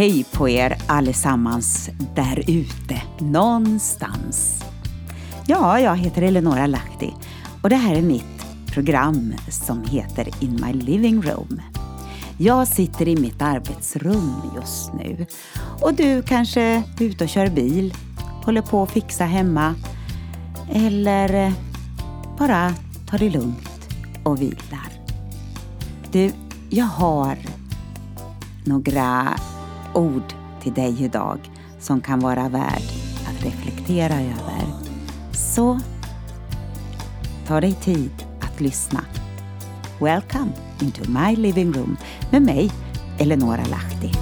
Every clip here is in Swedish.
Hej på er allesammans där ute, någonstans. Ja, jag heter Eleonora Lahti och det här är mitt program som heter In My Living Room. Jag sitter i mitt arbetsrum just nu och du kanske är ute och kör bil, håller på att fixa hemma eller bara tar det lugnt och vilar. Du, jag har några ord till dig idag som kan vara värd att reflektera över. Så ta dig tid att lyssna. Welcome into my living room med mig, Eleonora Lahti.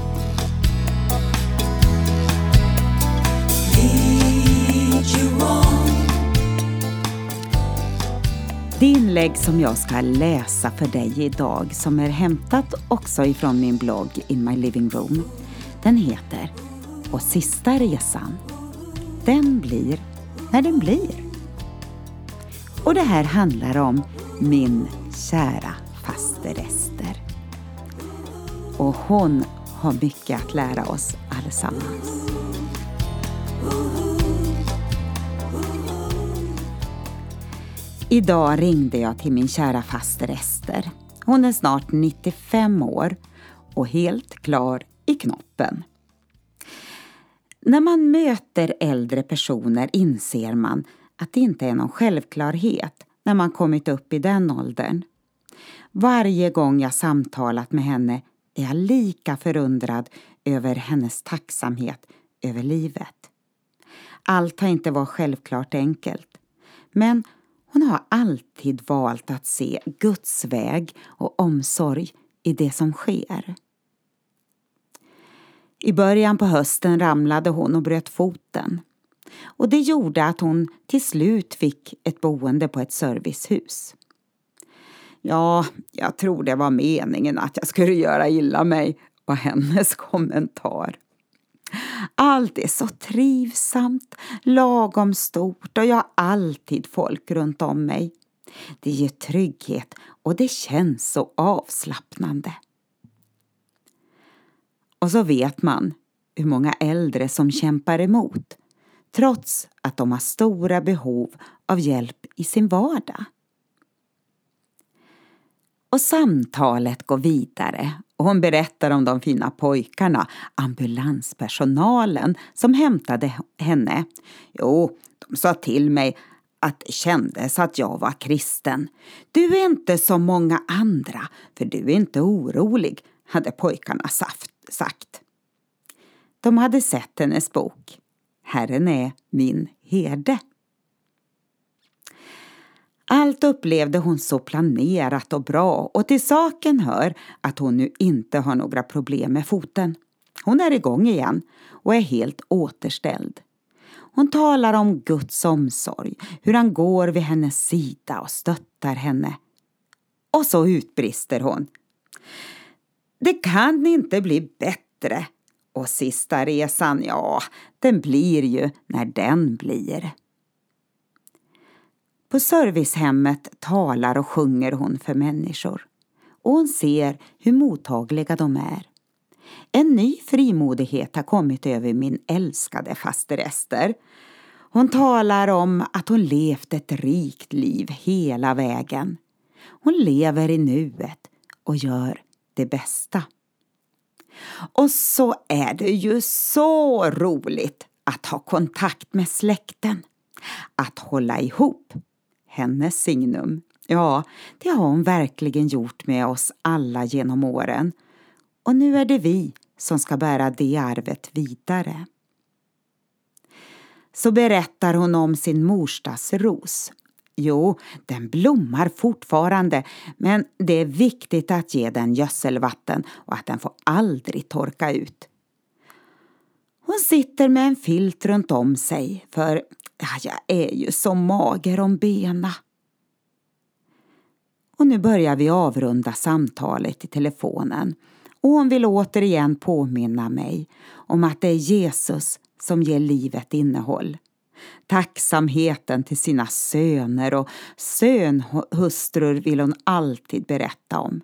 Det inlägg som jag ska läsa för dig idag som är hämtat också ifrån min blogg In My Living Room den heter Och sista resan. Den blir när den blir. Och det här handlar om min kära faster Ester. Och hon har mycket att lära oss allesammans. Idag ringde jag till min kära faster Ester. Hon är snart 95 år och helt klar i knoppen. När man möter äldre personer inser man att det inte är någon självklarhet när man kommit upp i den åldern. Varje gång jag samtalat med henne är jag lika förundrad över hennes tacksamhet över livet. Allt har inte varit självklart enkelt, men hon har alltid valt att se Guds väg och omsorg i det som sker. I början på hösten ramlade hon och bröt foten. Och det gjorde att hon till slut fick ett boende på ett servicehus. Ja, jag tror det var meningen att jag skulle göra illa mig, var hennes kommentar. Allt är så trivsamt, lagom stort och jag har alltid folk runt om mig. Det ger trygghet och det känns så avslappnande. Och så vet man hur många äldre som kämpar emot trots att de har stora behov av hjälp i sin vardag. Och samtalet går vidare och hon berättar om de fina pojkarna, ambulanspersonalen som hämtade henne. Jo, de sa till mig att det kändes att jag var kristen. Du är inte som många andra, för du är inte orolig, hade pojkarna saft sagt. De hade sett hennes bok Herren är min herde. Allt upplevde hon så planerat och bra och till saken hör att hon nu inte har några problem med foten. Hon är igång igen och är helt återställd. Hon talar om Guds omsorg, hur han går vid hennes sida och stöttar henne. Och så utbrister hon. Det kan inte bli bättre. Och sista resan, ja, den blir ju när den blir. På servicehemmet talar och sjunger hon för människor och hon ser hur mottagliga de är. En ny frimodighet har kommit över min älskade faster Ester. Hon talar om att hon levt ett rikt liv hela vägen. Hon lever i nuet och gör det bästa. Och så är det ju så roligt att ha kontakt med släkten. Att hålla ihop. Hennes signum. Ja, det har hon verkligen gjort med oss alla genom åren. Och nu är det vi som ska bära det arvet vidare. Så berättar hon om sin morsdagsros Jo, den blommar fortfarande, men det är viktigt att ge den gödselvatten och att den får aldrig torka ut. Hon sitter med en filt runt om sig, för ja, jag är ju så mager om bena. Och nu börjar vi avrunda samtalet i telefonen och hon vill återigen påminna mig om att det är Jesus som ger livet innehåll Tacksamheten till sina söner och sönhustrur vill hon alltid berätta om.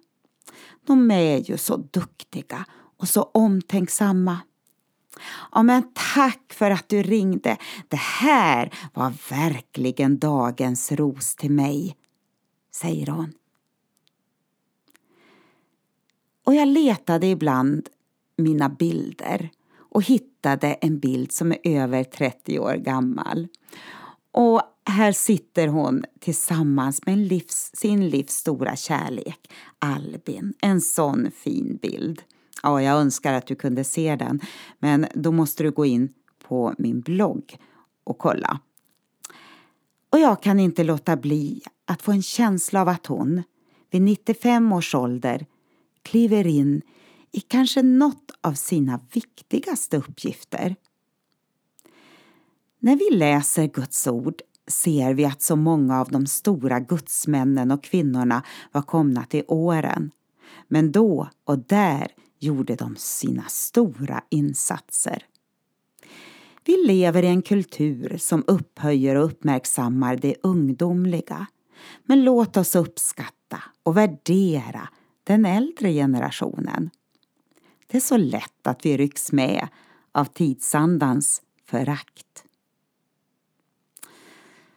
De är ju så duktiga och så omtänksamma. Ja, men tack för att du ringde. Det här var verkligen dagens ros till mig, säger hon. Och jag letade ibland mina bilder och hittade en bild som är över 30 år gammal. Och här sitter hon tillsammans med livs, sin livs stora kärlek, Albin. En sån fin bild. Ja, jag önskar att du kunde se den, men då måste du gå in på min blogg och kolla. Och jag kan inte låta bli att få en känsla av att hon, vid 95 års ålder, kliver in i kanske något av sina viktigaste uppgifter. När vi läser Guds ord ser vi att så många av de stora gudsmännen och kvinnorna var komna till åren. Men då och där gjorde de sina stora insatser. Vi lever i en kultur som upphöjer och uppmärksammar det ungdomliga. Men låt oss uppskatta och värdera den äldre generationen. Det är så lätt att vi rycks med av tidsandans förakt.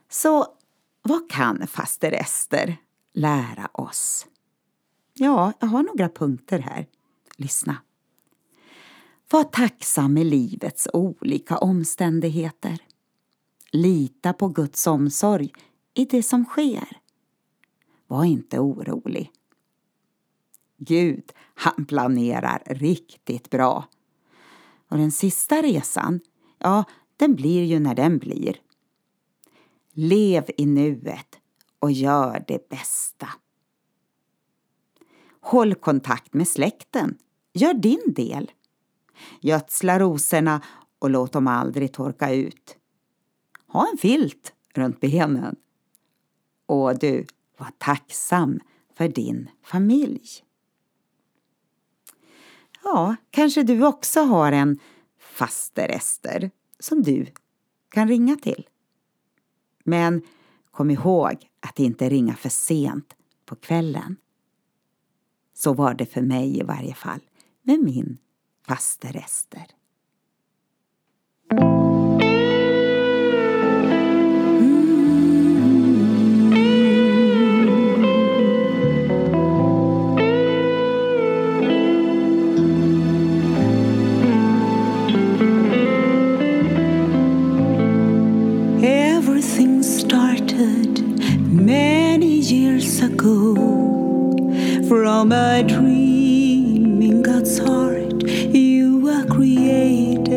Så vad kan faster Ester lära oss? Ja, jag har några punkter här. Lyssna. Var tacksam i livets olika omständigheter. Lita på Guds omsorg i det som sker. Var inte orolig. Gud, han planerar riktigt bra. Och den sista resan, ja, den blir ju när den blir. Lev i nuet och gör det bästa. Håll kontakt med släkten. Gör din del. Gödsla rosorna och låt dem aldrig torka ut. Ha en filt runt benen. Och du, var tacksam för din familj. Ja, kanske du också har en faster Ester som du kan ringa till. Men kom ihåg att inte ringa för sent på kvällen. Så var det för mig i varje fall med min faster Ester. Years ago from a dream in God's heart, you were created,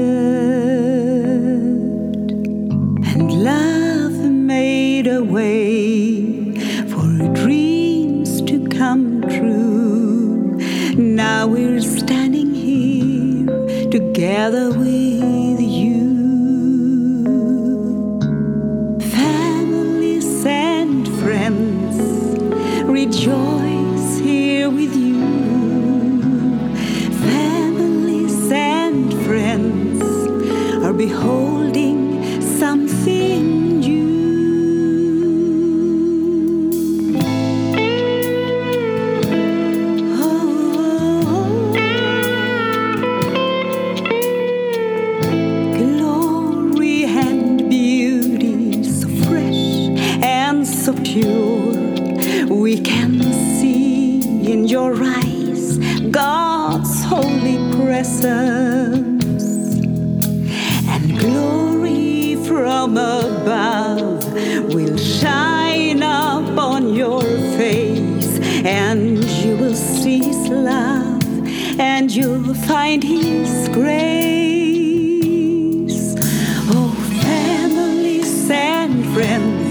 and love made a way for dreams to come true. Now we're standing here together with you. Friends, rejoice here with you. Families and friends are beholding something new. Oh, glory and beauty so fresh and so pure we can see in your eyes God's holy presence and glory from above will shine upon your face and you will see his love and you'll find his grace. Oh families and friends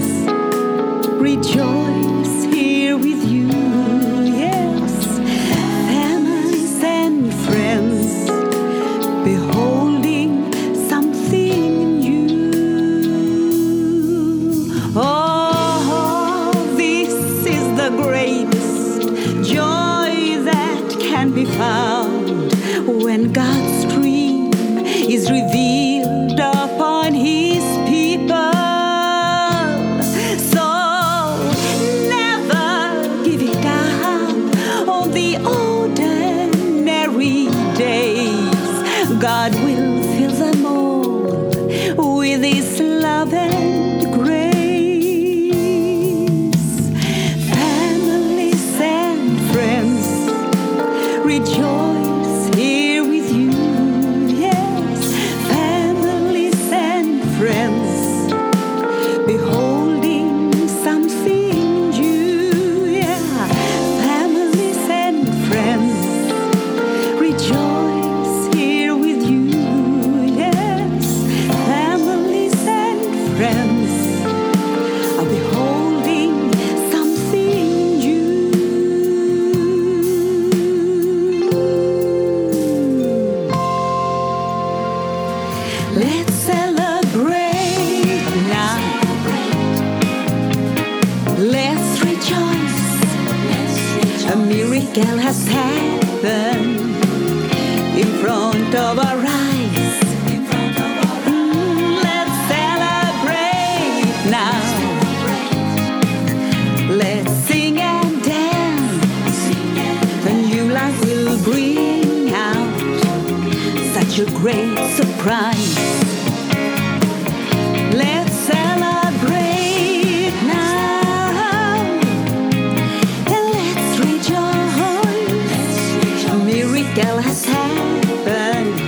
Let's celebrate. Let's rejoice. A miracle has happened in front of our such a great surprise. Let's celebrate now. And let's rejoice. A miracle has happened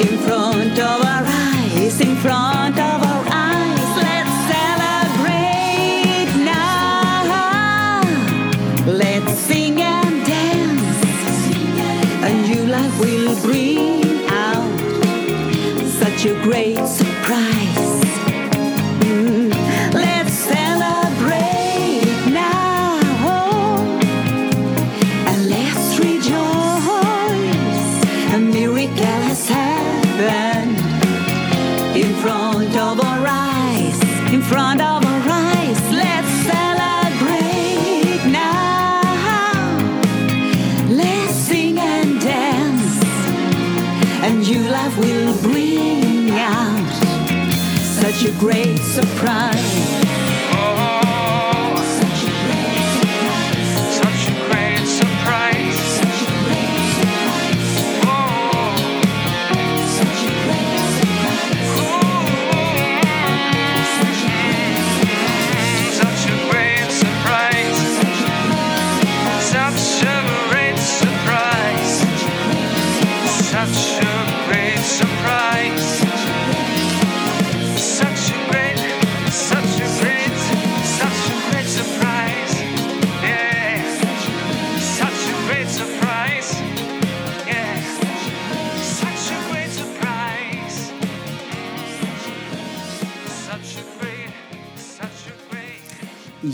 in front of our eyes, in front of our eyes. Let's celebrate now. Let's sing and dance. A new life will bring out such a great surprise. New life will bring out such a good surprise. Such a grand surprise. Such a good surprise. Such a grand surprise. Such a great surprise. Such a superb surprise. Such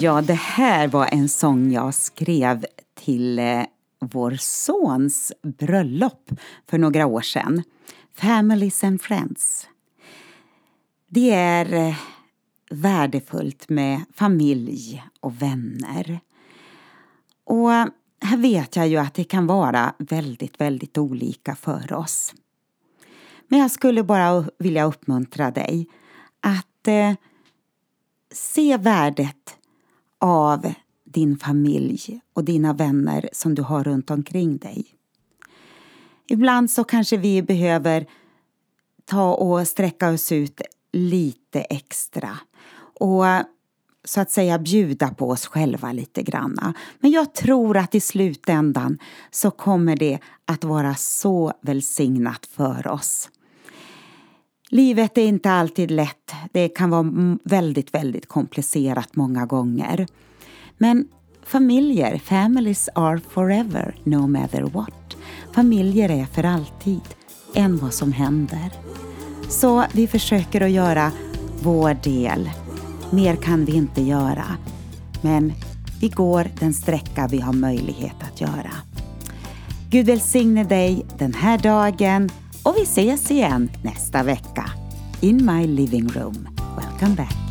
Ja, det här var en sång jag skrev till eh, vår sons bröllop för några år sedan. Families and Friends. Det är eh, värdefullt med familj och vänner. Och här vet jag ju att det kan vara väldigt, väldigt olika för oss. Men jag skulle bara vilja uppmuntra dig att eh, se värdet av din familj och dina vänner som du har runt omkring dig. Ibland så kanske vi behöver ta och sträcka oss ut lite extra och så att säga bjuda på oss själva lite granna. Men jag tror att i slutändan så kommer det att vara så välsignat för oss. Livet är inte alltid lätt. Det kan vara väldigt, väldigt komplicerat många gånger. Men familjer, families are forever, no matter what. Familjer är för alltid, än vad som händer. Så vi försöker att göra vår del. Mer kan vi inte göra. Men vi går den sträcka vi har möjlighet att göra. Gud välsigne dig den här dagen och vi ses igen nästa vecka. In my living room. Welcome back.